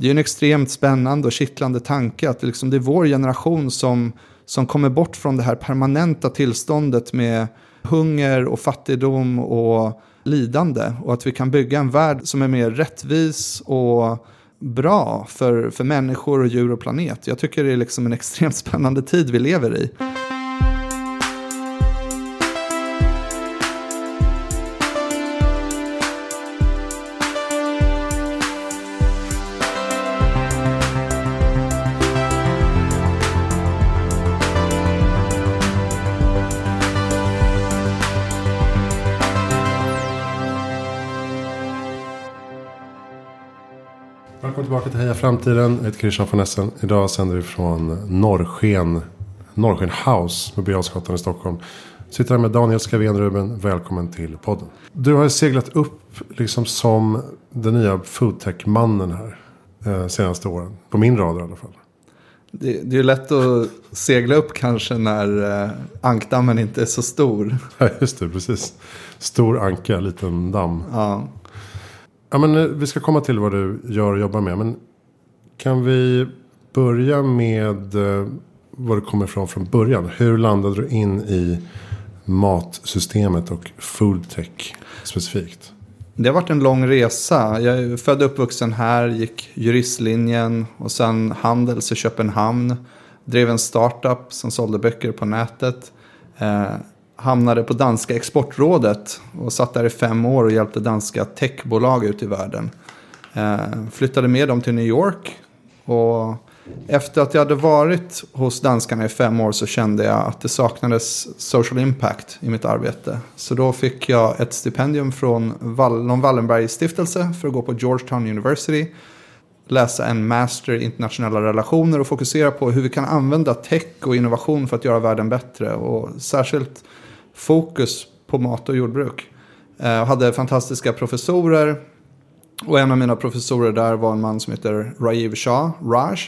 det är en extremt spännande och kittlande tanke att det, liksom, det är vår generation som, som kommer bort från det här permanenta tillståndet med hunger och fattigdom och lidande. Och att vi kan bygga en värld som är mer rättvis och bra för, för människor och djur och planet. Jag tycker det är liksom en extremt spännande tid vi lever i. Framtiden. Jag heter Christian von Essen. Idag sänder vi från Norrsken, Norrsken House på Birger i Stockholm. Sitter här med Daniel Skavén Ruben. Välkommen till podden. Du har seglat upp liksom som den nya foodtech-mannen här. Eh, senaste åren. På min radar i alla fall. Det, det är ju lätt att segla upp kanske när eh, ankdammen inte är så stor. Ja, just det. Precis. Stor anka, liten damm. Ja. Ja, men eh, vi ska komma till vad du gör och jobbar med. Men kan vi börja med eh, var du kommer ifrån från början? Hur landade du in i matsystemet och foodtech specifikt? Det har varit en lång resa. Jag är född och uppvuxen här, gick juristlinjen och sen Handels i Köpenhamn. Drev en startup som sålde böcker på nätet. Eh, hamnade på danska exportrådet och satt där i fem år och hjälpte danska techbolag ut i världen. Eh, flyttade med dem till New York. Och efter att jag hade varit hos danskarna i fem år så kände jag att det saknades social impact i mitt arbete. Så då fick jag ett stipendium från Wall någon Wallenberg-stiftelse för att gå på Georgetown University. Läsa en master i internationella relationer och fokusera på hur vi kan använda tech och innovation för att göra världen bättre. Och särskilt fokus på mat och jordbruk. Eh, jag hade fantastiska professorer. Och en av mina professorer där var en man som heter Rajiv Shah, Raj.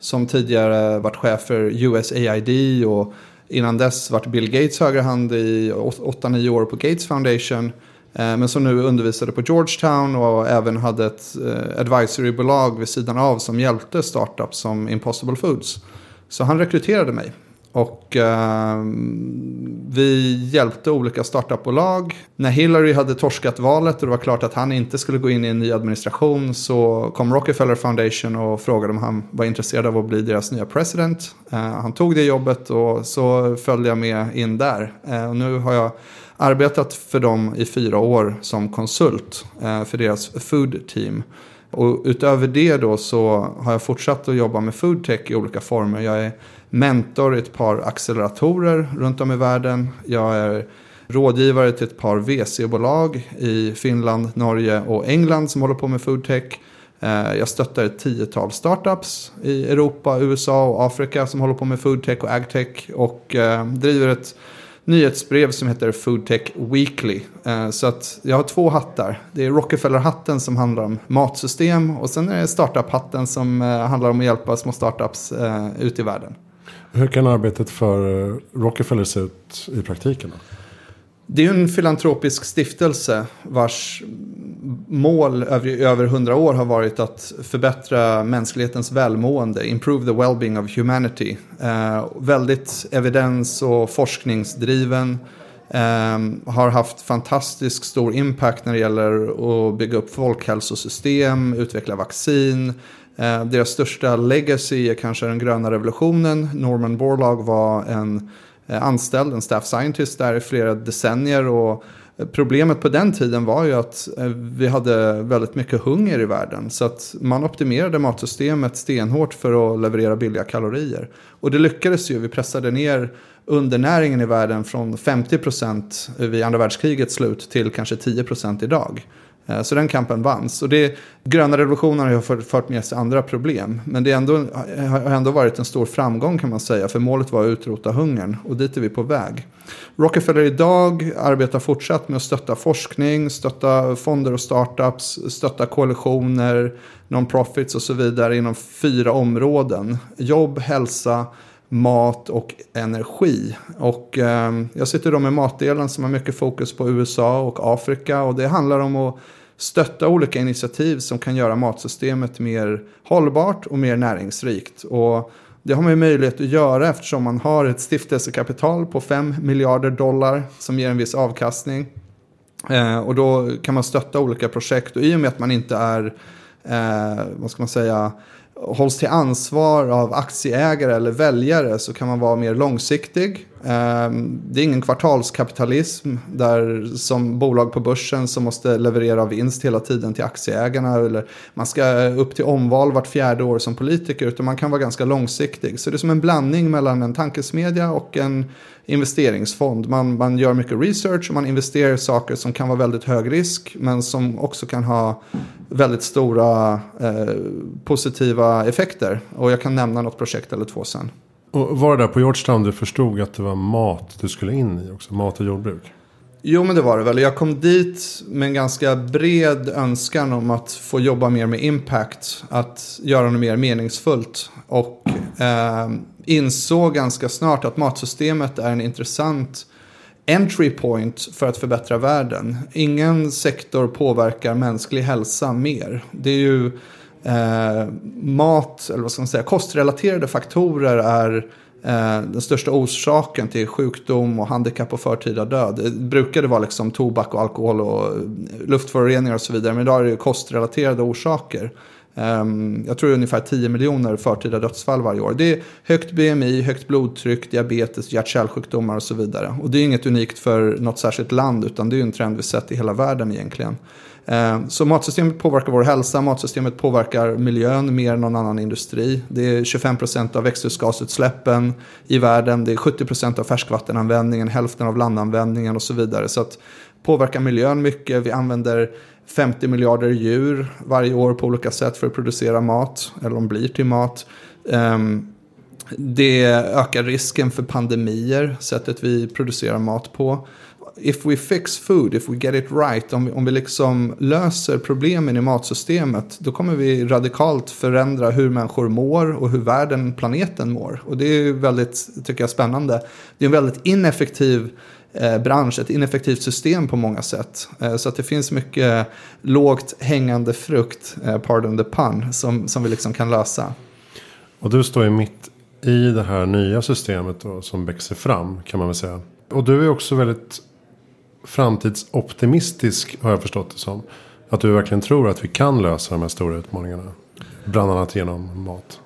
Som tidigare varit chef för USAID och innan dess varit Bill Gates högerhand i 8-9 år på Gates Foundation. Eh, men som nu undervisade på Georgetown och även hade ett eh, advisorybolag vid sidan av som hjälpte startups som Impossible Foods. Så han rekryterade mig och eh, vi hjälpte olika startupbolag. När Hillary hade torskat valet och det var klart att han inte skulle gå in i en ny administration så kom Rockefeller Foundation och frågade om han var intresserad av att bli deras nya president. Eh, han tog det jobbet och så följde jag med in där. Eh, och nu har jag arbetat för dem i fyra år som konsult eh, för deras food team. Och utöver det då så har jag fortsatt att jobba med foodtech i olika former. Jag är mentor i ett par acceleratorer runt om i världen. Jag är rådgivare till ett par VC-bolag i Finland, Norge och England som håller på med foodtech. Eh, jag stöttar ett tiotal startups i Europa, USA och Afrika som håller på med foodtech och agtech. Och eh, driver ett nyhetsbrev som heter Foodtech Weekly. Eh, så att jag har två hattar. Det är Rockefeller-hatten som handlar om matsystem och sen är det startup-hatten som handlar om att hjälpa små startups ut i världen. Hur kan arbetet för eh, Rockefeller se ut i praktiken? Då? Det är en filantropisk stiftelse vars mål över, över hundra år har varit att förbättra mänsklighetens välmående, improve the well-being of humanity. Eh, väldigt evidens och forskningsdriven. Eh, har haft fantastiskt stor impact när det gäller att bygga upp folkhälsosystem, utveckla vaccin, Eh, deras största legacy är kanske den gröna revolutionen. Norman Borlaug var en eh, anställd, en staff scientist där i flera decennier. Och eh, problemet på den tiden var ju att eh, vi hade väldigt mycket hunger i världen. Så att man optimerade matsystemet stenhårt för att leverera billiga kalorier. Och det lyckades ju. Vi pressade ner undernäringen i världen från 50% vid andra världskrigets slut till kanske 10% idag. Eh, så den kampen vanns. Och det, gröna revolutionen har ju fört med sig andra problem. Men det ändå, har ändå varit en stor framgång kan man säga. För målet var att utrota hungern. Och dit är vi på väg. Rockefeller idag arbetar fortsatt med att stötta forskning, stötta fonder och startups, stötta koalitioner, non-profits och så vidare inom fyra områden. Jobb, hälsa, mat och energi. Och eh, jag sitter då med matdelen som har mycket fokus på USA och Afrika. Och det handlar om att stötta olika initiativ som kan göra matsystemet mer hållbart och mer näringsrikt. Och det har man ju möjlighet att göra eftersom man har ett stiftelsekapital på 5 miljarder dollar som ger en viss avkastning. Eh, och då kan man stötta olika projekt och i och med att man inte är, eh, vad ska man säga, hålls till ansvar av aktieägare eller väljare så kan man vara mer långsiktig. Ehm, det är ingen kvartalskapitalism där som bolag på börsen som måste leverera vinst hela tiden till aktieägarna. Eller man ska upp till omval vart fjärde år som politiker utan man kan vara ganska långsiktig. Så det är som en blandning mellan en tankesmedja och en investeringsfond. Man, man gör mycket research och man investerar i saker som kan vara väldigt hög risk men som också kan ha väldigt stora eh, positiva effekter. Och jag kan nämna något projekt eller två sen. Och var det där på Georgetown du förstod att det var mat du skulle in i också? Mat och jordbruk? Jo men det var det väl. Jag kom dit med en ganska bred önskan om att få jobba mer med impact. Att göra något mer meningsfullt. Och eh, insåg ganska snart att matsystemet är en intressant entry point för att förbättra världen. Ingen sektor påverkar mänsklig hälsa mer. Det är ju eh, mat, eller vad ska man säga, kostrelaterade faktorer är eh, den största orsaken till sjukdom och handikapp och förtida död. Det brukade vara liksom tobak och alkohol och eh, luftföroreningar och så vidare. Men idag är det kostrelaterade orsaker. Ehm, jag tror det är ungefär 10 miljoner förtida dödsfall varje år. Det är högt BMI, högt blodtryck, diabetes, hjärt-kärlsjukdomar och så vidare. Och det är inget unikt för något särskilt land utan det är en trend vi sett i hela världen egentligen. Eh, så matsystemet påverkar vår hälsa, matsystemet påverkar miljön mer än någon annan industri. Det är 25% av växthusgasutsläppen i världen, det är 70% av färskvattenanvändningen, hälften av landanvändningen och så vidare. Så att påverkar miljön mycket, vi använder 50 miljarder djur varje år på olika sätt för att producera mat, eller de blir till mat. Ehm, det ökar risken för pandemier, sättet vi producerar mat på. If we fix food, if we get it right, om vi, om vi liksom löser problemen i matsystemet, då kommer vi radikalt förändra hur människor mår och hur världen, planeten mår. Och det är väldigt, tycker jag, spännande. Det är en väldigt ineffektiv eh, bransch, ett ineffektivt system på många sätt. Eh, så att det finns mycket lågt hängande frukt, eh, pardon the pun, som, som vi liksom kan lösa. Och du står ju mitt i det här nya systemet då, som växer fram kan man väl säga. Och du är också väldigt framtidsoptimistisk har jag förstått det som. Att du verkligen tror att vi kan lösa de här stora utmaningarna. Bland annat genom mat.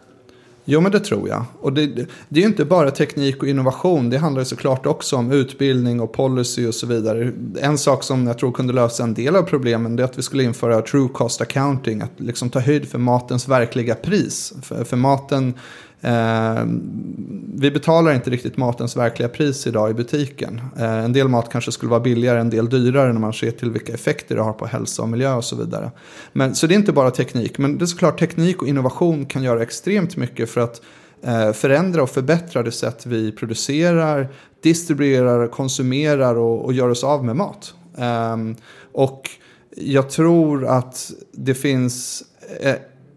Jo, men det tror jag. Och det, det är ju inte bara teknik och innovation. Det handlar såklart också om utbildning och policy och så vidare. En sak som jag tror kunde lösa en del av problemen är att vi skulle införa true cost accounting. Att liksom ta höjd för matens verkliga pris. För, för maten Eh, vi betalar inte riktigt matens verkliga pris idag i butiken. Eh, en del mat kanske skulle vara billigare, en del dyrare när man ser till vilka effekter det har på hälsa och miljö och så vidare. Men, så det är inte bara teknik, men det är såklart teknik och innovation kan göra extremt mycket för att eh, förändra och förbättra det sätt vi producerar, distribuerar, konsumerar och, och gör oss av med mat. Ehm, och jag tror att det finns eh,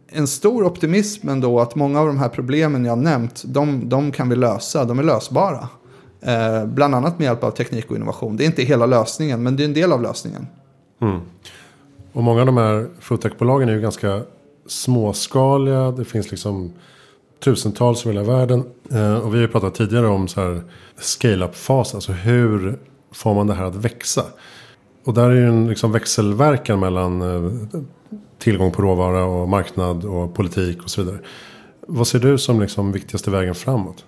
en stor optimism ändå att många av de här problemen jag nämnt, de, de kan vi lösa, de är lösbara. Eh, bland annat med hjälp av teknik och innovation. Det är inte hela lösningen, men det är en del av lösningen. Mm. Och många av de här foodtechbolagen är ju ganska småskaliga. Det finns liksom tusentals i hela världen. Eh, och vi har ju pratat tidigare om så här scale-up-fas. Alltså hur får man det här att växa? Och där är ju en liksom växelverkan mellan eh, tillgång på råvara och marknad och politik och så vidare. Vad ser du som liksom viktigaste vägen framåt?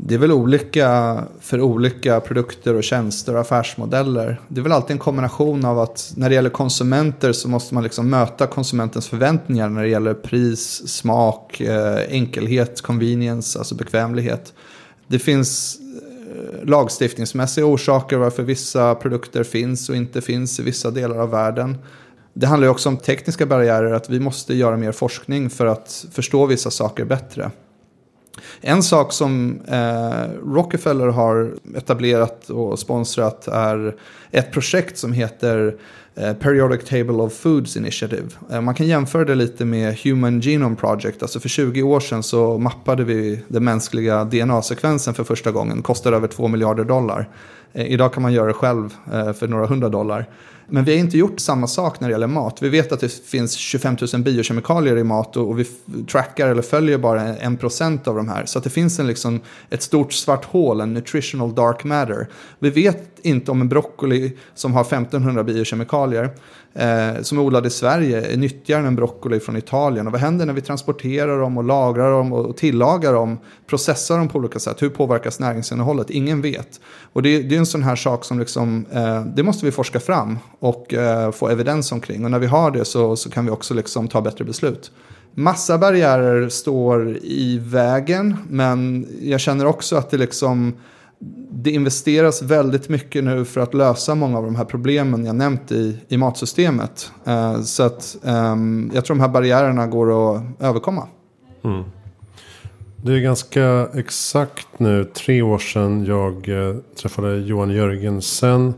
Det är väl olika för olika produkter och tjänster och affärsmodeller. Det är väl alltid en kombination av att när det gäller konsumenter så måste man liksom möta konsumentens förväntningar när det gäller pris, smak, eh, enkelhet, convenience, alltså bekvämlighet. Det finns eh, lagstiftningsmässiga orsaker varför vissa produkter finns och inte finns i vissa delar av världen. Det handlar ju också om tekniska barriärer, att vi måste göra mer forskning för att förstå vissa saker bättre. En sak som eh, Rockefeller har etablerat och sponsrat är ett projekt som heter Eh, Periodic Table of Foods Initiative. Eh, man kan jämföra det lite med Human Genome Project. Alltså för 20 år sedan så mappade vi den mänskliga DNA-sekvensen för första gången. Kostade över 2 miljarder dollar. Eh, idag kan man göra det själv för några hundra dollar. Men vi har inte gjort samma sak när det gäller mat. Vi vet att det finns 25 000 biokemikalier i mat och, vi trackar eller följer bara en procent av de här. Så att det finns en, liksom, ett stort svart hål, en nutritional dark matter. Vi vet inte om en broccoli som har 1500 biokemikalier eh, som är odlade i Sverige är nyttigare än en broccoli från Italien. Och vad händer när vi transporterar dem och lagrar dem och tillagar dem, processar dem på olika sätt? Hur påverkas näringsinnehållet? Ingen vet. Och det, det är en sån här sak som liksom, eh, det måste vi forska fram och eh, få evidens omkring. Och när vi har det så, så kan vi också liksom ta bättre beslut. Massa barriärer står i vägen, men jag känner också att det liksom det investeras väldigt mycket nu för att lösa många av de här problemen jag nämnt i, i matsystemet. Uh, så att um, jag tror de här barriärerna går att överkomma. Mm. Det är ganska exakt nu tre år sedan jag uh, träffade Johan Jörgensen.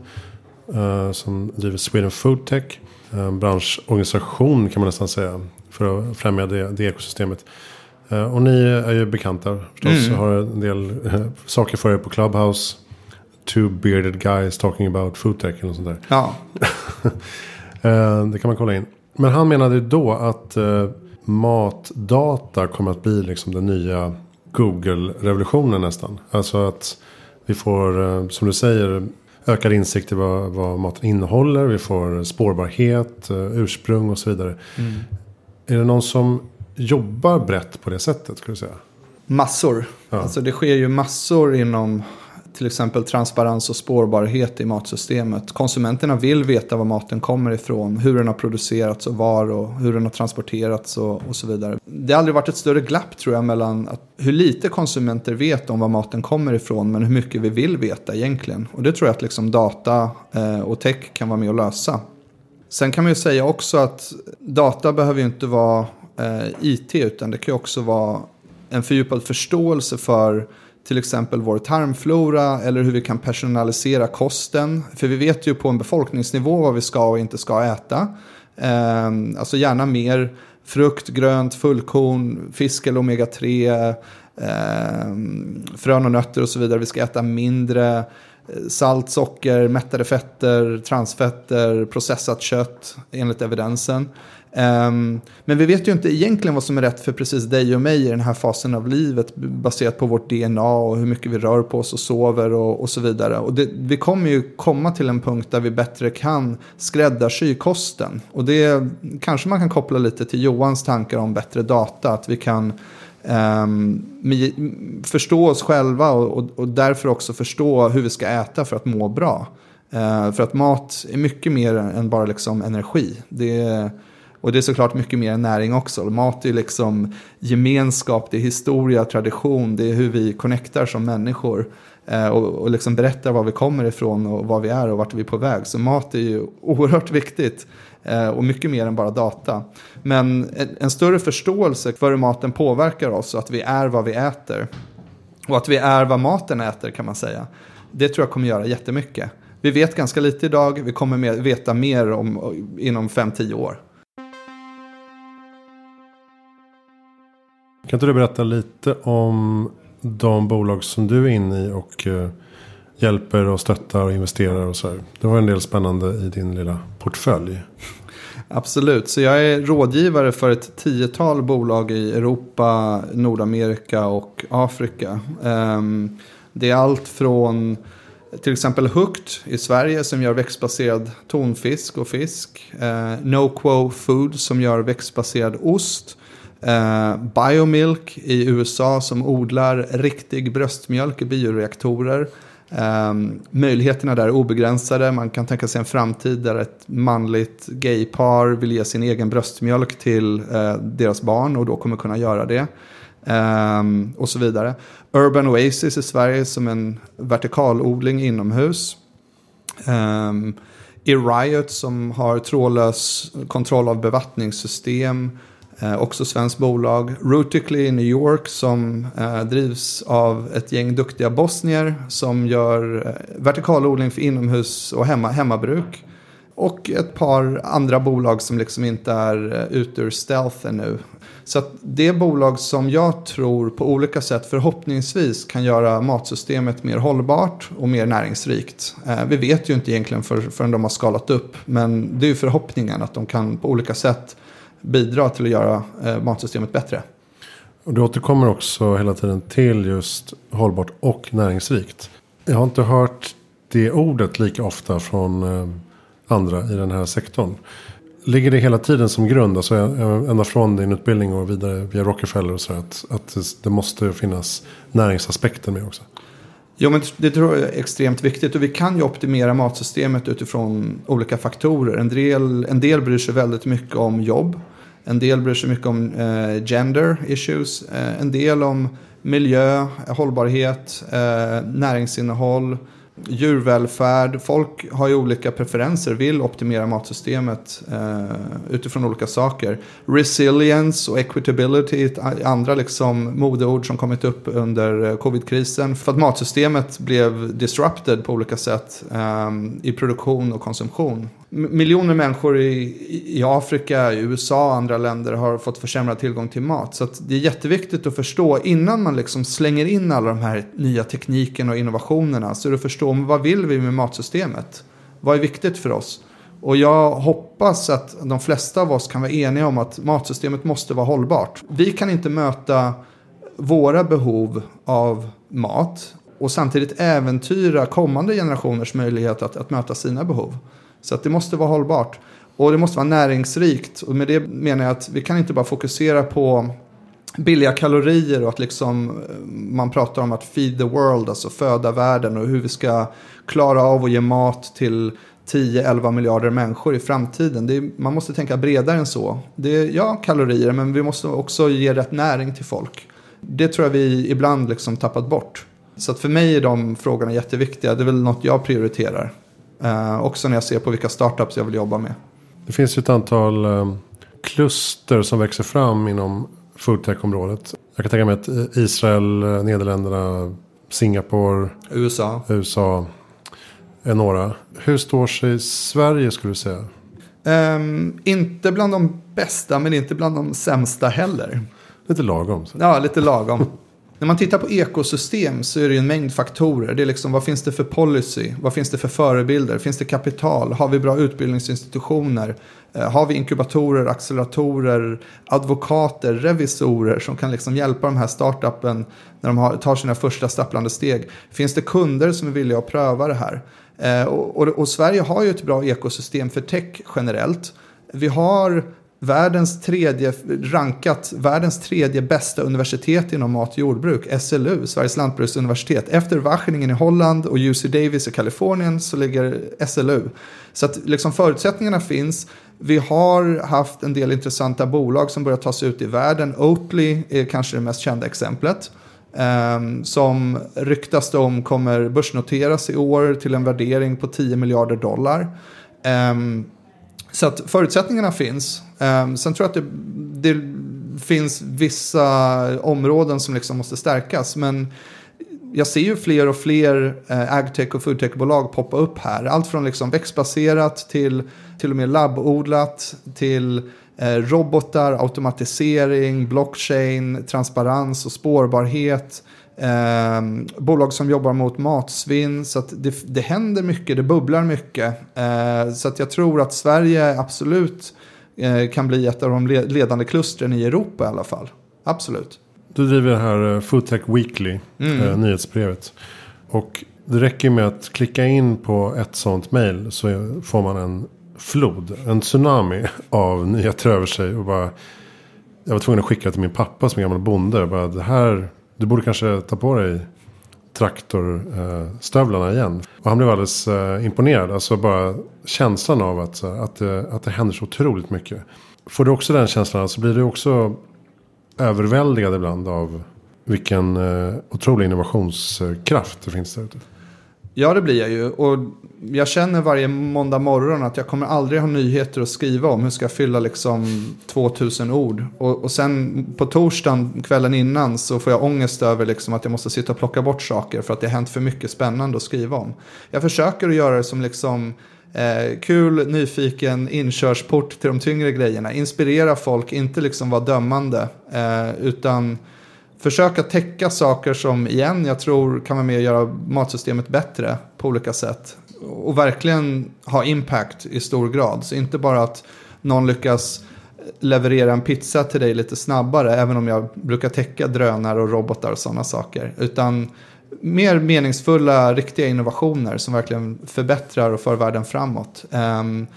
Uh, som driver Sweden Food Tech. En branschorganisation kan man nästan säga. För att främja det, det ekosystemet. Eh, och ni är ju bekanta förstås. Mm. Har en del eh, saker för er på Clubhouse. Two bearded guys talking about food tech eller något sånt där. Ja. Eh, det kan man kolla in. Men han menade då att matdata kommer att bli liksom den nya Google-revolutionen nästan. Alltså att vi får, som du säger, ökad insikt i vad, vad maten innehåller. Vi får spårbarhet, ursprung och så vidare. Mm. Är det någon som jobbar brett på det sättet skulle jag säga? Massor. Ja. Alltså det sker ju massor inom till exempel transparens och spårbarhet i matsystemet. Konsumenterna vill veta var maten kommer ifrån, hur den har producerats och var och hur den har transporterats och, och så vidare. Det har aldrig varit ett större glapp tror jag mellan att, hur lite konsumenter vet om var maten kommer ifrån men hur mycket vi vill veta egentligen. Och det tror jag att liksom data eh, och tech kan vara med och lösa. Sen kan man ju säga också att data behöver ju inte vara Eh, IT utan det kan också vara en fördjupad förståelse för till exempel vår tarmflora eller hur vi kan personalisera kosten. För vi vet ju på en befolkningsnivå vad vi ska och inte ska äta. Eh, alltså gärna mer frukt, grönt, fullkorn, fisk eller omega-3, eh, frön och nötter och så vidare. Vi ska äta mindre eh, salt, socker, mättade fetter, transfetter, processat kött enligt evidensen. Um, men vi vet ju inte egentligen vad som är rätt för precis dig och mig i den här fasen av livet baserat på vårt DNA och hur mycket vi rör på oss och sover och, och så vidare. Och det, vi kommer ju komma till en punkt där vi bättre kan skräddarsy kosten. Och det kanske man kan koppla lite till Johans tankar om bättre data. Att vi kan um, förstå oss själva och, och, och, därför också förstå hur vi ska äta för att må bra. Uh, för att mat är mycket mer än bara liksom energi. Det är och det är såklart mycket mer än näring också. Mat är liksom gemenskap, det är historia, tradition, det är hur vi connectar som människor. Eh, och, och liksom berättar var vi kommer ifrån och var vi är och vart vi är på väg. Så mat är ju oerhört viktigt. Eh, och mycket mer än bara data. Men en, större förståelse för hur maten påverkar oss och att vi är vad vi äter. Och att vi är vad maten äter kan man säga. Det tror jag kommer göra jättemycket. Vi vet ganska lite idag, vi kommer veta mer om, inom 5-10 år. Kan inte du berätta lite om de bolag som du är inne i och eh, hjälper och stöttar och investerar och så här. Det var en del spännande i din lilla portfölj. Absolut, så jag är rådgivare för ett tiotal bolag i Europa, Nordamerika och Afrika. Ehm, det är allt från till exempel Hooked i Sverige som gör växtbaserad tonfisk och fisk. Ehm, no NoQuo Food som gör växtbaserad ost. Eh, Biomilk i USA som odlar riktig bröstmjölk i bioreaktorer. Eh, möjligheterna där är obegränsade. Man kan tänka sig en framtid där ett manligt gaypar vill ge sin egen bröstmjölk till eh, deras barn och då kommer kunna göra det. Ehm, och så vidare. Urban Oasis i Sverige som en vertikalodling inomhus. Um, i Riot som har trådlös kontroll av bevattningssystem. Eh, också svenskt bolag. Rutically i New York som eh, drivs av ett gäng duktiga bosnier som gör eh, vertikalodling för inomhus och hemma, hemmabruk. Och ett par andra bolag som liksom inte är eh, ute ur stealth ännu. Så att det är bolag som jag tror på olika sätt förhoppningsvis kan göra matsystemet mer hållbart och mer näringsrikt. Eh, vi vet ju inte egentligen för, förrän de har skalat upp. Men det är ju förhoppningen att de kan på olika sätt bidra till att göra eh, matsystemet bättre. Och du återkommer också hela tiden till just hållbart och näringsrikt. Jag har inte hört det ordet lika ofta från eh, andra i den här sektorn. Ligger det hela tiden som grund, alltså ända från din utbildning och vidare via Rockefeller och så att, att det måste finnas näringsaspekten med också? Jo, men det tror jag är extremt viktigt och vi kan ju optimera matsystemet utifrån olika faktorer. En del, en del bryr sig väldigt mycket om jobb. En del bryr sig mycket om eh, gender issues. Eh, en del om miljö, hållbarhet, eh, näringsinnehåll djurvälfärd. Folk har ju olika preferenser, vill optimera matsystemet eh, utifrån olika saker. Resilience och equitability är andra liksom modeord som kommit upp under eh, covid-krisen. För att matsystemet blev disrupted på olika sätt eh, i produktion och konsumtion miljoner människor i, i Afrika, i USA och andra länder har fått försämrad tillgång till mat. Så det är jätteviktigt att förstå innan man liksom slänger in alla de här nya teknikerna och innovationerna. Så är det att förstå vad vill vi med matsystemet? Vad är viktigt för oss? Och jag hoppas att de flesta av oss kan vara eniga om att matsystemet måste vara hållbart. Vi kan inte möta våra behov av mat och samtidigt äventyra kommande generationers möjlighet att, att möta sina behov. Så att det måste vara hållbart. Och det måste vara näringsrikt. Och med det menar jag att vi kan inte bara fokusera på billiga kalorier och att liksom eh, man pratar om att feed the world, alltså föda världen och hur vi ska klara av att ge mat till 10-11 miljarder människor i framtiden. Är, man måste tänka bredare än så. Det är, ja, kalorier, men vi måste också ge rätt näring till folk. Det tror jag vi ibland liksom tappat bort. Så att för mig är de frågorna jätteviktiga. Det är väl något jag prioriterar. Eh, också när jag ser på vilka startups jag vill jobba med. Det finns ju ett antal eh, kluster som växer fram inom foodtech-området. Jag kan tänka mig att Israel, eh, Nederländerna, Singapore, USA. USA är några. Hur står sig Sverige skulle du säga? Um, inte bland de bästa men inte bland de sämsta heller. Lite lagom. Så. Ja, lite lagom. När man tittar på ekosystem så är det en mängd faktorer. Det är liksom vad finns det för policy? Vad finns det för förebilder? Finns det kapital? Har vi bra utbildningsinstitutioner? Eh, har vi inkubatorer, acceleratorer, advokater, revisorer som kan liksom hjälpa de här startupen när de har, tar sina första stapplande steg? Finns det kunder som är villiga att pröva det här? Eh, och, och, och Sverige har ju ett bra ekosystem för tech generellt. Vi har världens tredje, rankat världens tredje bästa universitet inom mat och jordbruk, SLU, Sveriges lantbruksuniversitet. Efter Wageningen i Holland och UC Davis i Kalifornien så ligger SLU. Så att liksom förutsättningarna finns. Vi har haft en del intressanta bolag som börjar ta sig ut i världen. Oatly är kanske det mest kända exemplet. Um, som ryktas det om kommer börsnoteras i år till en värdering på 10 miljarder dollar. Um, så att förutsättningarna finns. Um, sen tror jag att det, det, finns vissa områden som liksom måste stärkas. Men jag ser ju fler och fler eh, agtech och foodtech-bolag poppa upp här. Allt från liksom växtbaserat till till och med labbodlat till eh, robotar, automatisering, blockchain, transparens och spårbarhet. Eh, bolag som jobbar mot matsvinn. Så att det, det händer mycket, det bubblar mycket. Eh, så jag tror att Sverige absolut eh, kan bli ett av de ledande klustren i Europa i alla fall. Absolut. Du driver det här eh, Foodtech Weekly, mm. eh, nyhetsbrevet. Och det räcker med att klicka in på ett sånt mail så får man en flod, en tsunami av nyheter över sig. Och bara, jag var tvungen att skicka till min pappa som är gammal bonde. Bara, det här du borde kanske ta på dig traktorstövlarna eh, igen. Och han blev alldeles eh, imponerad. Alltså bara känslan av att, eh, att, det, att det händer så otroligt mycket. Får du också den känslan så blir du också överväldigad ibland av vilken eh, otrolig innovationskraft det finns där ute. Ja, det blir jag ju. Och jag känner varje måndag morgon att jag kommer aldrig ha nyheter att skriva om. Hur ska jag fylla liksom 2000 ord? Och, och sen på torsdagen, kvällen innan, så får jag ångest över liksom att jag måste sitta och plocka bort saker för att det har hänt för mycket spännande att skriva om. Jag försöker att göra det som liksom Eh, kul, nyfiken, inkörsport till de tyngre grejerna. Inspirera folk, inte liksom vara dömande. Eh, utan försöka täcka saker som igen jag tror kan vara med och göra matsystemet bättre på olika sätt. Och verkligen ha impact i stor grad. Så inte bara att någon lyckas leverera en pizza till dig lite snabbare, även om jag brukar täcka drönare och robotar och sådana saker. Utan mer meningsfulla, riktiga innovationer som verkligen förbättrar och för världen framåt. Um,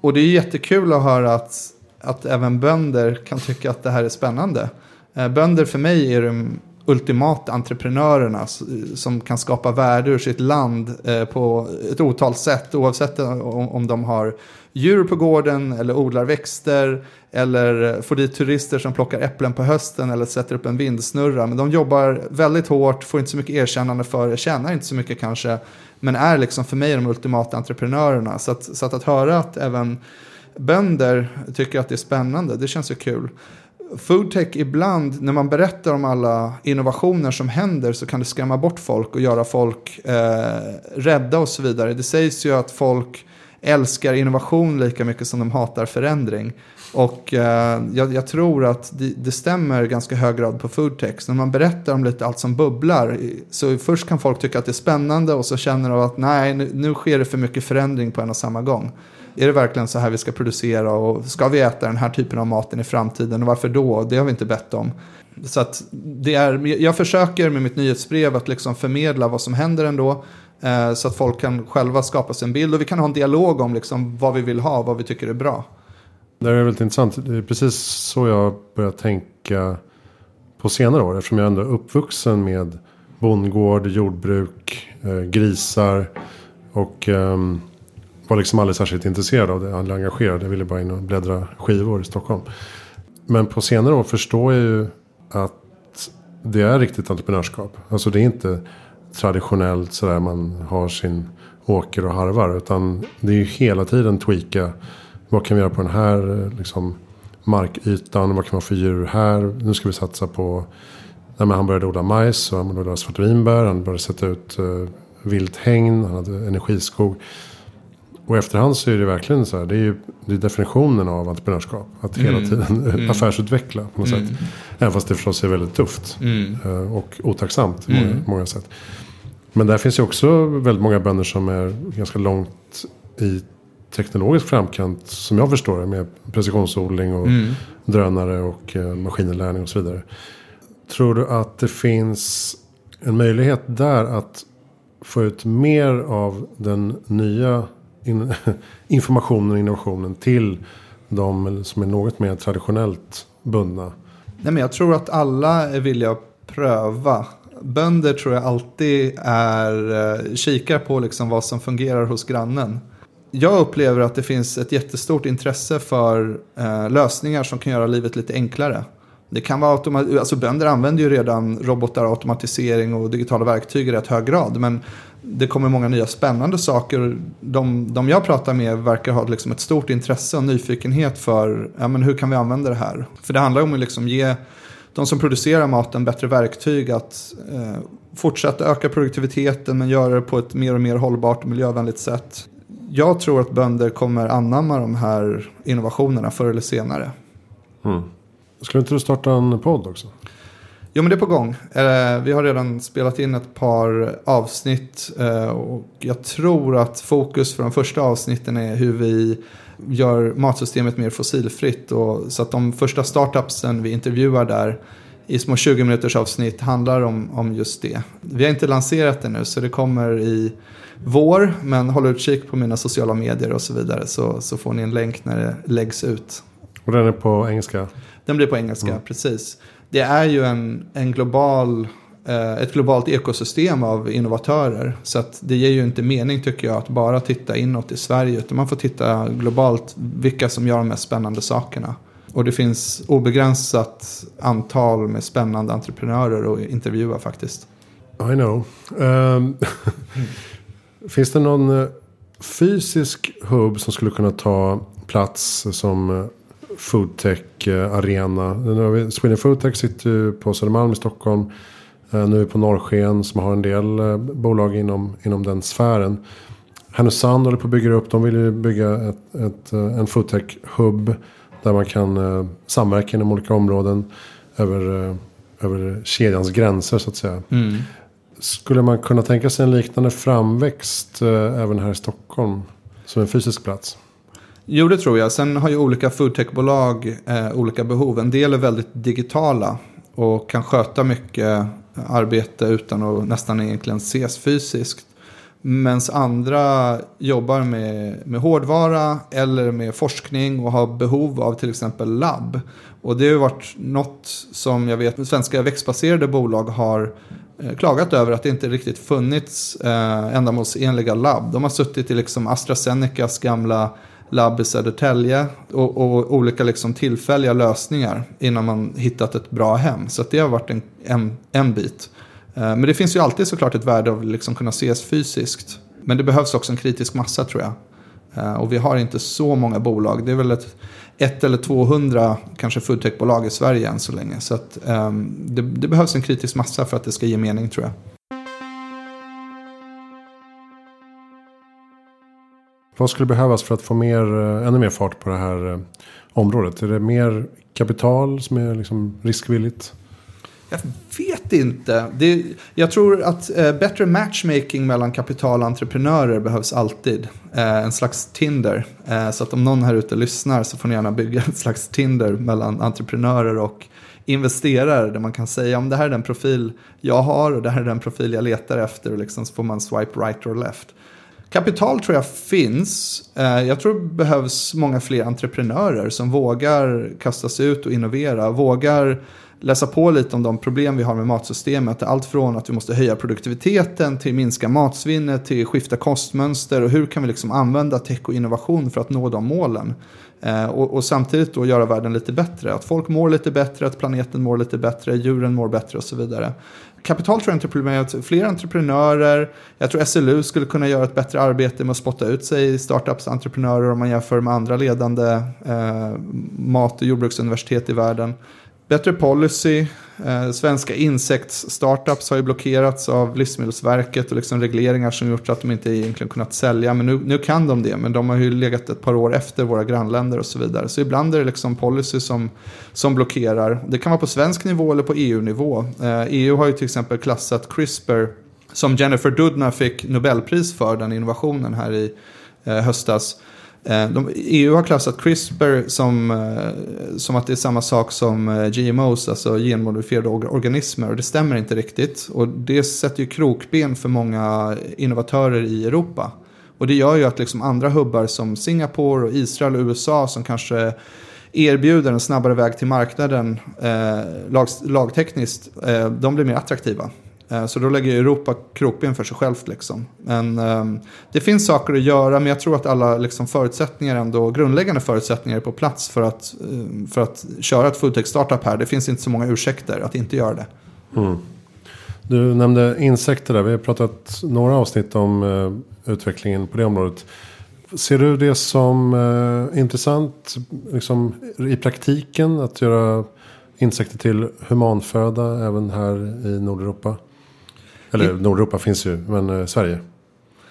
och det är jättekul att höra att, att även bönder kan tycka att det här är spännande. Eh, bönder för mig är de ultimata entreprenörerna som kan skapa värde ur sitt land eh, på ett otal sätt. Oavsett om, om de har djur på gården eller odlar växter eller får dit turister som plockar äpplen på hösten eller sätter upp en vindsnurra. Men de jobbar väldigt hårt, får inte så mycket erkännande för det, tjänar inte så mycket kanske. Men är liksom för mig de ultimata entreprenörerna. Så att, så att, att höra att även bönder tycker att det är spännande, det känns ju kul. Foodtech ibland, när man berättar om alla innovationer som händer så kan det skrämma bort folk och göra folk eh, rädda och så vidare. Det sägs ju att folk älskar innovation lika mycket som de hatar förändring. Och eh, jag, jag, tror att det, det stämmer ganska hög grad på Foodtech. Så När man berättar om lite allt som bubblar så först kan folk tycka att det är spännande och så känner de att nej, nu, nu sker det för mycket förändring på en och samma gång. Är det verkligen så här vi ska producera och ska vi äta den här typen av maten i framtiden och varför då? Det har vi inte bett om. Så att det är, jag försöker med mitt nyhetsbrev att liksom förmedla vad som händer ändå. Eh, så att folk kan själva skapa sig en bild och vi kan ha en dialog om liksom vad vi vill ha, vad vi tycker är bra. Det är väldigt intressant. Det är precis så jag börjar tänka på senare år. Eftersom jag ändå är uppvuxen med bondgård, jordbruk, eh, grisar. Och ehm, var liksom aldrig särskilt intresserad av det. Aldrig engagerad. Jag ville bara in och bläddra skivor i Stockholm. Men på senare år förstår jag ju att det är riktigt entreprenörskap. Alltså det är inte traditionellt sådär man har sin åker och harvar. Utan det är ju hela tiden tweaka. Vad kan vi göra på den här liksom, markytan? Vad kan vi ha för djur här? Nu ska vi satsa på. Nej, men han började odla majs och han började odla svartvinbär. Han började sätta ut uh, vilthägn. Han hade energiskog. Och efterhand så är det verkligen så här. Det är ju det är definitionen av entreprenörskap. Att hela mm. tiden mm. affärsutveckla på något mm. sätt. Även fast det förstås är väldigt tufft. Mm. Uh, och otacksamt på många, mm. många sätt. Men där finns ju också väldigt många bönder som är ganska långt i teknologisk framkant. Som jag förstår det. Med precisionsodling och mm. drönare och eh, maskininlärning och så vidare. Tror du att det finns en möjlighet där att få ut mer av den nya in, informationen och innovationen till de som är något mer traditionellt bundna? Nej, men jag tror att alla är villiga att pröva bönder tror jag alltid är eh, kikar på liksom vad som fungerar hos grannen. Jag upplever att det finns ett jättestort intresse för eh, lösningar som kan göra livet lite enklare. Det kan vara automat alltså bönder använder ju redan robotar, automatisering och digitala verktyg i rätt hög grad. Men det kommer många nya spännande saker. De, de jag pratar med verkar ha liksom ett stort intresse och nyfikenhet för ja, men hur kan vi använda det här. För det handlar om att liksom ge de som producerar maten bättre verktyg att eh, fortsätta öka produktiviteten men göra det på ett mer och mer hållbart och miljövänligt sätt. Jag tror att bönder kommer anamma de här innovationerna förr eller senare. Mm. Skulle inte du starta en podd också? Jo, men det är på gång. Eh, vi har redan spelat in ett par avsnitt. Eh, och jag tror att fokus för de första avsnitten är hur vi gör matsystemet mer fossilfritt. Och, så att de första startupsen vi intervjuar där i små 20 minuters avsnitt handlar om, om just det. Vi har inte lanserat det nu så det kommer i vår. Men håll utkik på mina sociala medier och så vidare så, så får ni en länk när det läggs ut. Och den är på engelska? Den blir på engelska, mm. precis. Det är ju en, en global Eh, ett globalt ekosystem av innovatörer. Så att det ger ju inte mening tycker jag att bara titta inåt i Sverige. Utan man får titta globalt vilka som gör de mest spännande sakerna. Och det finns obegränsat antal med spännande entreprenörer att intervjua faktiskt. I know. Um, finns det någon eh, fysisk hubb som skulle kunna ta plats som eh, foodtech-arena? Sweden Foodtech sitter ju på Södermalm i Stockholm. Eh, nu på Norrsken som har en del eh, bolag inom, inom den sfären. Härnösand håller på att bygga upp. De vill ju bygga ett, ett, eh, en foodtech-hub. Där man kan samverka inom olika områden. Över, över kedjans gränser så att säga. Mm. Skulle man kunna tänka sig en liknande framväxt även här i Stockholm? Som en fysisk plats? Jo, det tror jag. Sen har ju olika foodtechbolag eh, olika behov. En del är väldigt digitala och kan sköta mycket arbete utan att nästan egentligen ses fysiskt. Medan andra jobbar med, med hårdvara eller med forskning och har behov av till exempel labb. Och det har varit något som jag vet svenska växtbaserade bolag har eh, klagat över att det inte riktigt funnits eh, ändamålsenliga labb. De har suttit i liksom AstraZenecas gamla labb i Södertälje och, och olika liksom tillfälliga lösningar innan man hittat ett bra hem. Så det har varit en, en, en bit. Eh, men det finns ju alltid såklart ett värde av att liksom kunna ses fysiskt. Men det behövs också en kritisk massa tror jag. Eh, och vi har inte så många bolag. Det är väl ett, ett eller 200 kanske foodtechbolag i Sverige än så länge. Så att, um, det, det behövs en kritisk massa för att det ska ge mening tror jag. Vad skulle behövas för att få mer, eh, ännu mer fart på det här eh, området? Är det mer kapital som är liksom riskvilligt? Jag vet inte. Det, jag tror att eh, bättre matchmaking mellan kapital och entreprenörer behövs alltid. Eh, en slags Tinder. Eh, så att om någon här ute lyssnar så får ni gärna bygga en slags Tinder mellan entreprenörer och investerare. Där man kan säga om det här är den profil jag har och det här är den profil jag letar efter. Och liksom så får man swipe right or left. Kapital tror jag finns. Eh, jag tror det behövs många fler entreprenörer som vågar kasta sig ut och innovera. Vågar läsa på lite om de problem vi har med matsystemet. Allt från att vi måste höja produktiviteten till minska matsvinnet till skifta kostmönster och hur kan vi liksom använda tech och innovation för att nå de målen. Eh, och, och, samtidigt då göra världen lite bättre. Att folk mår lite bättre, att planeten mår lite bättre, djuren mår bättre och så vidare. Kapital tror jag inte problemet. Fler entreprenörer. Jag tror SLU skulle kunna göra ett bättre arbete med att spotta ut sig i startups entreprenörer om man jämför med andra ledande eh, mat och jordbruksuniversitet i världen. Bättre policy. Eh, svenska insektsstartups har ju blockerats av Livsmedelsverket och liksom regleringar som gjort att de inte egentligen kunnat sälja. Men nu, nu kan de det, men de har ju legat ett par år efter våra grannländer och så vidare. Så ibland är det liksom policy som, som blockerar. Det kan vara på svensk nivå eller på EU-nivå. Eh, EU har ju till exempel klassat CRISPR som Jennifer Doudna fick Nobelpris för den innovationen här i eh, höstas Eh, de, EU har klassat CRISPR som, eh, som att det är samma sak som eh, GMOs, alltså genmodifierade organismer. Och det stämmer inte riktigt. Och det sätter ju krokben för många innovatörer i Europa. Och det gör ju att liksom andra hubbar som Singapore, och Israel och USA som kanske erbjuder en snabbare väg till marknaden eh, lag, lagtekniskt, eh, de blir mer attraktiva. Eh, så då lägger Europa krokben för sig självt. Liksom. Men, um, det finns saker att göra men jag tror att alla liksom, förutsättningar ändå, grundläggande förutsättningar är på plats för att, um, för att köra ett fulltech-startup här. Det finns inte så många ursäkter att inte göra det. Mm. Du nämnde insekter där. Vi har pratat några avsnitt om uh, utvecklingen på det området. Ser du det som uh, intressant liksom, i praktiken att göra insekter till humanföda även här i Nordeuropa? Eller In Nordeuropa finns ju, men eh, Sverige.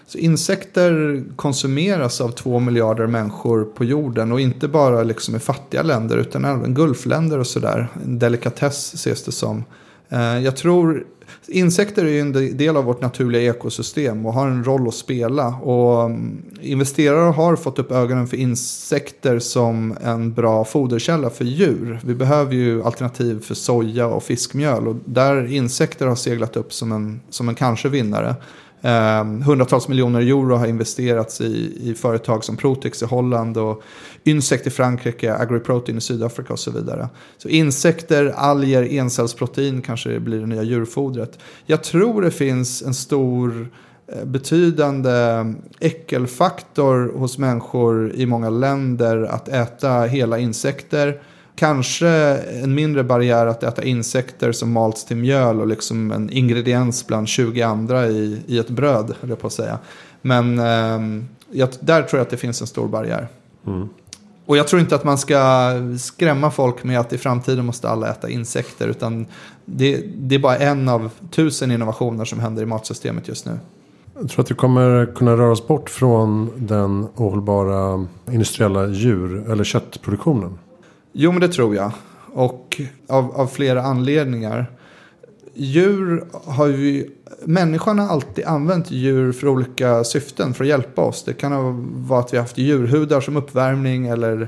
Så insekter konsumeras av två miljarder människor på jorden och inte bara liksom i fattiga länder utan även gulfländer och sådär. En delikatess ses det som. Eh, jag tror insekter är ju en del av vårt naturliga ekosystem och har en roll att spela. Och mm, investerare har fått upp ögonen för insekter som en bra foderkälla för djur. Vi behöver ju alternativ för soja och fiskmjöl och där insekter har seglat upp som en, som en kanske vinnare. Um, hundratals miljoner euro har investerats i, i företag som Protex i Holland och Insect i Frankrike, AgriProtein i Sydafrika och så vidare. Så insekter, alger, encellsprotein kanske blir det nya djurfodret. Jag tror det finns en stor eh, betydande äckelfaktor hos människor i många länder att äta hela insekter. Kanske en mindre barriär att äta insekter som malts till mjöl och liksom en ingrediens bland 20 andra i, i ett bröd, jag på att säga. Men eh, jag, där tror jag att det finns en stor barriär. Mm. Och jag tror inte att man ska skrämma folk med att i framtiden måste alla äta insekter. Utan det, det är bara en av tusen innovationer som händer i matsystemet just nu. Jag tror att vi kommer kunna röra oss bort från den ohållbara industriella djur eller köttproduktionen. Jo, men det tror jag. Och av, av flera anledningar. Djur har ju... Människan har alltid använt djur för olika syften för att hjälpa oss. Det kan vara att vi har haft djurhudar som uppvärmning eller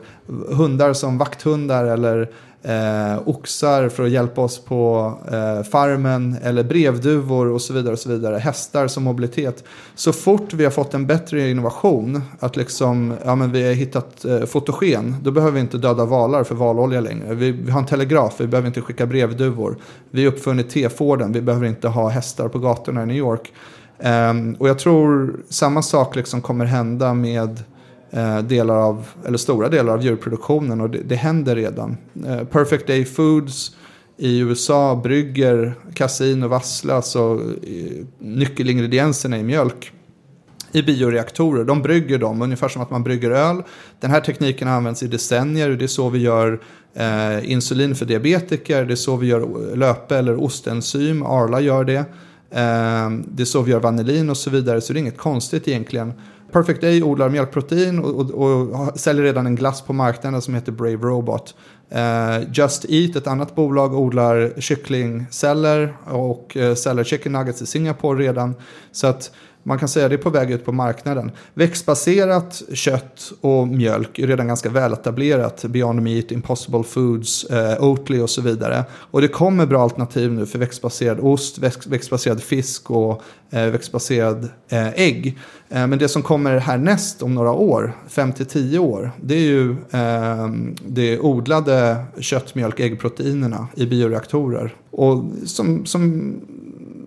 hundar som vakthundar eller eh, oxar för att hjälpa oss på eh, farmen eller brevduvor och så vidare. och så vidare. Hästar som mobilitet. Så fort vi har fått en bättre innovation, att liksom, ja, men vi har hittat eh, fotogen, då behöver vi inte döda valar för valolja längre. Vi, vi har en telegraf, vi behöver inte skicka brevduvor. Vi har uppfunnit T-Forden, vi behöver inte ha hästar på gatorna i New York. Eh, och jag tror samma sak liksom kommer hända med Eh, Eh, delar av, eller stora delar av djurproduktionen och det, det händer redan. Eh, Perfect Day Foods i USA brygger kasin och vassla, alltså eh, nyckelingredienserna i mjölk i bioreaktorer. De brygger dem ungefär som att man brygger öl. Den här tekniken har använts i decennier. och Det är så vi gör eh, insulin för diabetiker. Det är så vi gör löpe eller ostenzym. Arla gör det. Eh, det är så vi gör vanillin och så vidare. Så det är inget konstigt egentligen. Perfect Day odlar mjölkprotein och, och, och, säljer redan en glass på marknaden som heter Brave Robot. Uh, Just Eat, ett annat bolag, odlar kycklingceller och uh, säljer chicken nuggets i Singapore redan. Så att man kan säga att det är på väg ut på marknaden. Växtbaserat kött och mjölk är redan ganska väletablerat. Beyond Meat, Impossible Foods, eh, Oatly och så vidare. Och det kommer bra alternativ nu för växtbaserad ost, växt, växtbaserad fisk och eh, växtbaserad eh, ägg. Eh, men det som kommer härnäst om några år, 5-10 år, det är ju eh, det odlade kött, mjölk, äggproteinerna i bioreaktorer. Och som, som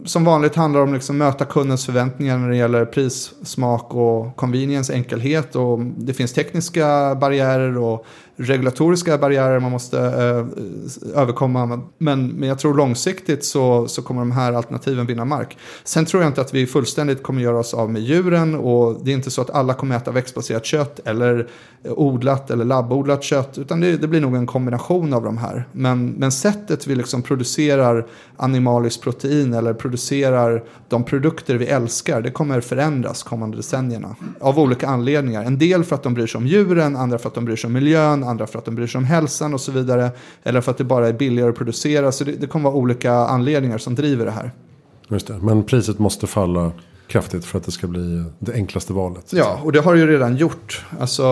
som vanligt handlar det om att liksom möta kundens förväntningar när det gäller pris, smak och convenience, enkelhet. Och det finns tekniska barriärer och regulatoriska barriärer man måste eh, överkomma. Men, men jag tror långsiktigt så, så kommer de här alternativen vinna mark. Sen tror jag inte att vi fullständigt kommer göra oss av med djuren och det är inte så att alla kommer äta växtbaserat kött eller eh, odlat eller labbodlat kött. Utan det, det blir nog en kombination av de här. Men, men sättet vi liksom producerar animaliskt protein eller producerar de produkter vi älskar, det kommer förändras kommande decennierna. Av olika anledningar. En del för att de bryr sig om djuren, andra för att de bryr sig om miljön, andra för att de bryr sig om hälsan och så vidare. Eller för att det bara är billigare att producera. Så det, det kommer vara olika anledningar som driver det här. Just det, men priset måste falla kraftigt för att det ska bli det enklaste valet. Ja, och det har det ju redan gjort. Alltså,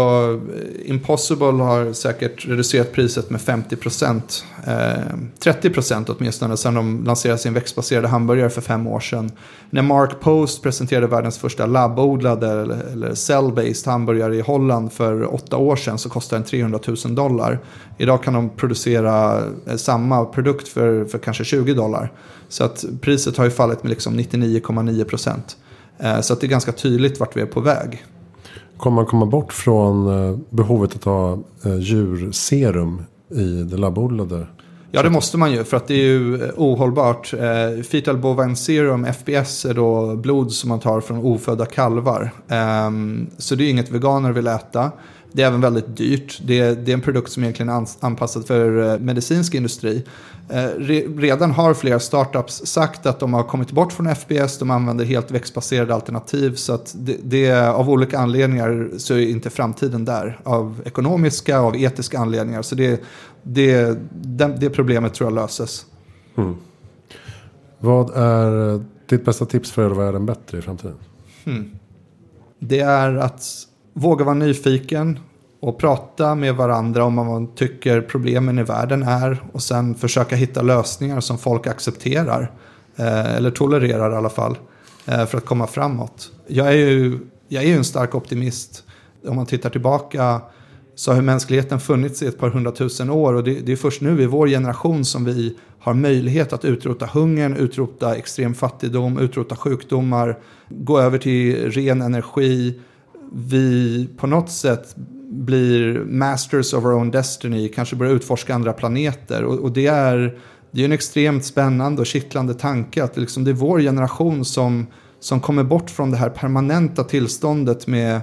eh, Impossible har säkert reducerat priset med 50 procent. Eh, 30 procent åtminstone sedan de lanserade sin växtbaserade hamburgare för fem år sedan. När Mark Post presenterade världens första labbodlade eller, cell-based hamburgare i Holland för åtta år sedan så kostade den 300 000 dollar. Idag kan de producera eh, samma produkt för, för kanske 20 dollar. Så att priset har ju fallit med liksom 99,9 procent. Eh, så att det är ganska tydligt vart vi är på väg. Kommer man komma bort från eh, behovet att ha eh, djurserum i det labbodlade? Ja, det måste man ju för att det är ju ohållbart. Fetal Bovine Serum, FBS, är då blod som man tar från ofödda kalvar. Ehm, så det är inget veganer vill äta. Det är även väldigt dyrt. Det är, det är en produkt som egentligen är anpassad för medicinsk industri. Eh, redan har flera startups sagt att de har kommit bort från FBS, de använder helt växtbaserade alternativ. Så att det, det, av olika anledningar så är inte framtiden där. Av ekonomiska, av etiska anledningar. Så det, det, det, det problemet tror jag löses. Mm. Vad är ditt bästa tips för att göra världen bättre i framtiden? Mm. Det är att våga vara nyfiken, och prata med varandra om vad man tycker problemen i världen är och sen försöka hitta lösningar som folk accepterar. Eh, eller tolererar i alla fall. Eh, för att komma framåt. Jag är, ju, jag är ju en stark optimist. Om man tittar tillbaka så har mänskligheten funnits i ett par hundratusen år och det, det, är först nu i vår generation som vi har möjlighet att utrota hungern, utrota extrem fattigdom, utrota sjukdomar, gå över till ren energi. Vi på något sätt blir masters of our own destiny, kanske börjar utforska andra planeter. Och, och det är det är en extremt spännande och kittlande tanke att det, liksom, det är vår generation som, som kommer bort från det här permanenta tillståndet med,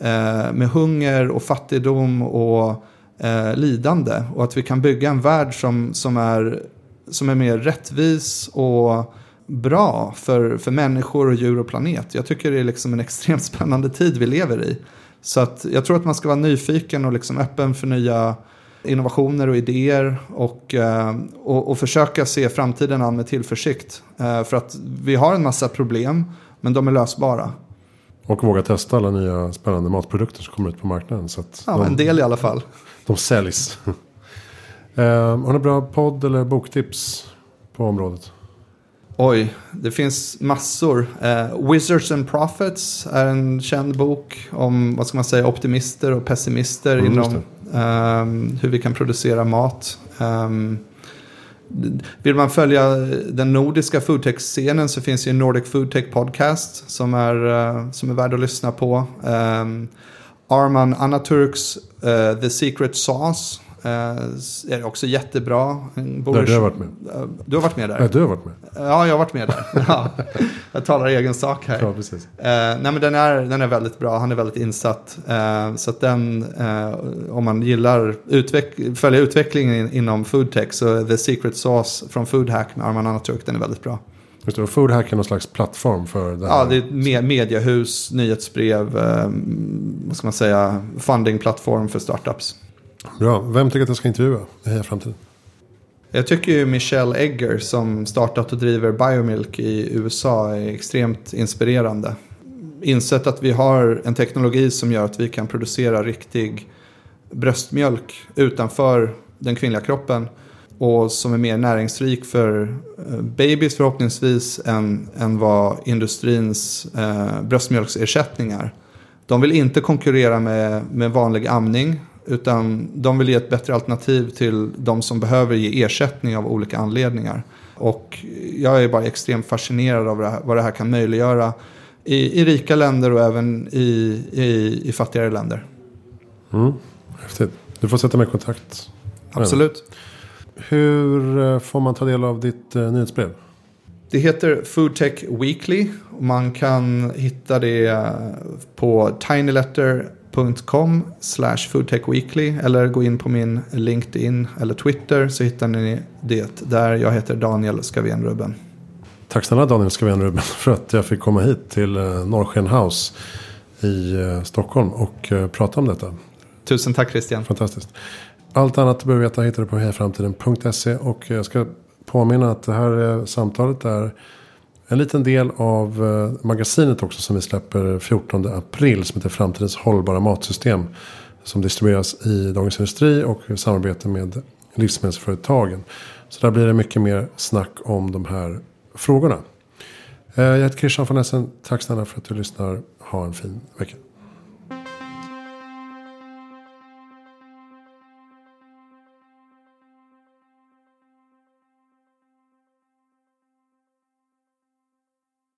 eh, med hunger och fattigdom och eh, lidande. Och att vi kan bygga en värld som, som, är, som är mer rättvis och bra för, för människor och djur och planet. Jag tycker det är liksom en extremt spännande tid vi lever i. Så att jag tror att man ska vara nyfiken och liksom öppen för nya innovationer och idéer och, eh, och, och försöka se framtiden an med tillförsikt. Eh, för att vi har en massa problem, men de är lösbara. Och våga testa alla nya spännande matprodukter som kommer ut på marknaden. Så Ja, de, en del i alla fall. de säljs. eh, har ni bra podd eller boktips på området? Oj, det finns massor. Eh, Wizards and Prophets är en känd bok om vad ska man säga, optimister och pessimister Mm, inom ehm, hur vi kan producera mat. Ehm, vill man följa den nordiska foodtech-scenen så finns ju Nordic Foodtech Podcast som är, eh, som är värd att lyssna på. Um, Arman Anaturks eh, The Secret Sauce eh, är också jättebra. Bok- Där du har varit med. Eh, Du har varit med där? Nej, du har varit med. Ja, jag har varit med där. Ja, jag talar egen sak här. Ja, precis. Eh, nej, men den är, den är väldigt bra. Han är väldigt insatt. Eh, så att den, eh, om man gillar utveck följa utvecklingen in, inom foodtech så The Secret Sauce från Foodhack med Arman Anaturk, den är väldigt bra. Just det, och Foodhack är någon slags plattform för det Ja, här. det är ett me mediehus, nyhetsbrev, eh, vad ska man säga, fundingplattform för startups. Bra. Vem tycker att jag ska intervjua i Heja Framtiden? Jag tycker ju Michelle Egger som startat och driver Biomilk i USA är extremt inspirerande. Insett att vi har en teknologi som gör att vi kan producera riktig bröstmjölk utanför den kvinnliga kroppen. Och som är mer näringsrik för eh, babys förhoppningsvis än, än vad industrins eh, bröstmjölksersättningar. De vill inte konkurrera med, med vanlig amning. Utan de vill ge ett bättre alternativ till de som behöver ge ersättning av olika anledningar. Och jag är bara extremt fascinerad av det här, vad det här kan möjliggöra i, i rika länder och även i, i, i fattigare länder. Mm. Häftigt. Du får sätta mig i kontakt. Absolut. Hur eh, får man ta del av ditt eh, nyhetsbrev? Det heter Foodtech Weekly. Man kan hitta det på tinyletter.com slash foodtechweekly. Eller gå in på min LinkedIn eller Twitter så hittar ni det där. Jag heter Daniel Skavenrubben. Tack snälla Daniel Skavenruben för att jag fick komma hit till eh, Norrsken House i eh, Stockholm och eh, prata om detta. Tusen tack Christian. Fantastiskt. Allt annat du behöver veta hittar du på hejaframtiden.se och jag ska påminna att det här samtalet är en liten del av eh, magasinet också som vi släpper 14 april som heter Framtidens hållbara matsystem. Som distribueras i Dagens Industri och i samarbete med livsmedelsföretagen. Så där blir det mycket mer snack om de här frågorna. Eh, jag heter Christian von Essen. Tack snälla för att du lyssnar. Ha en fin vecka.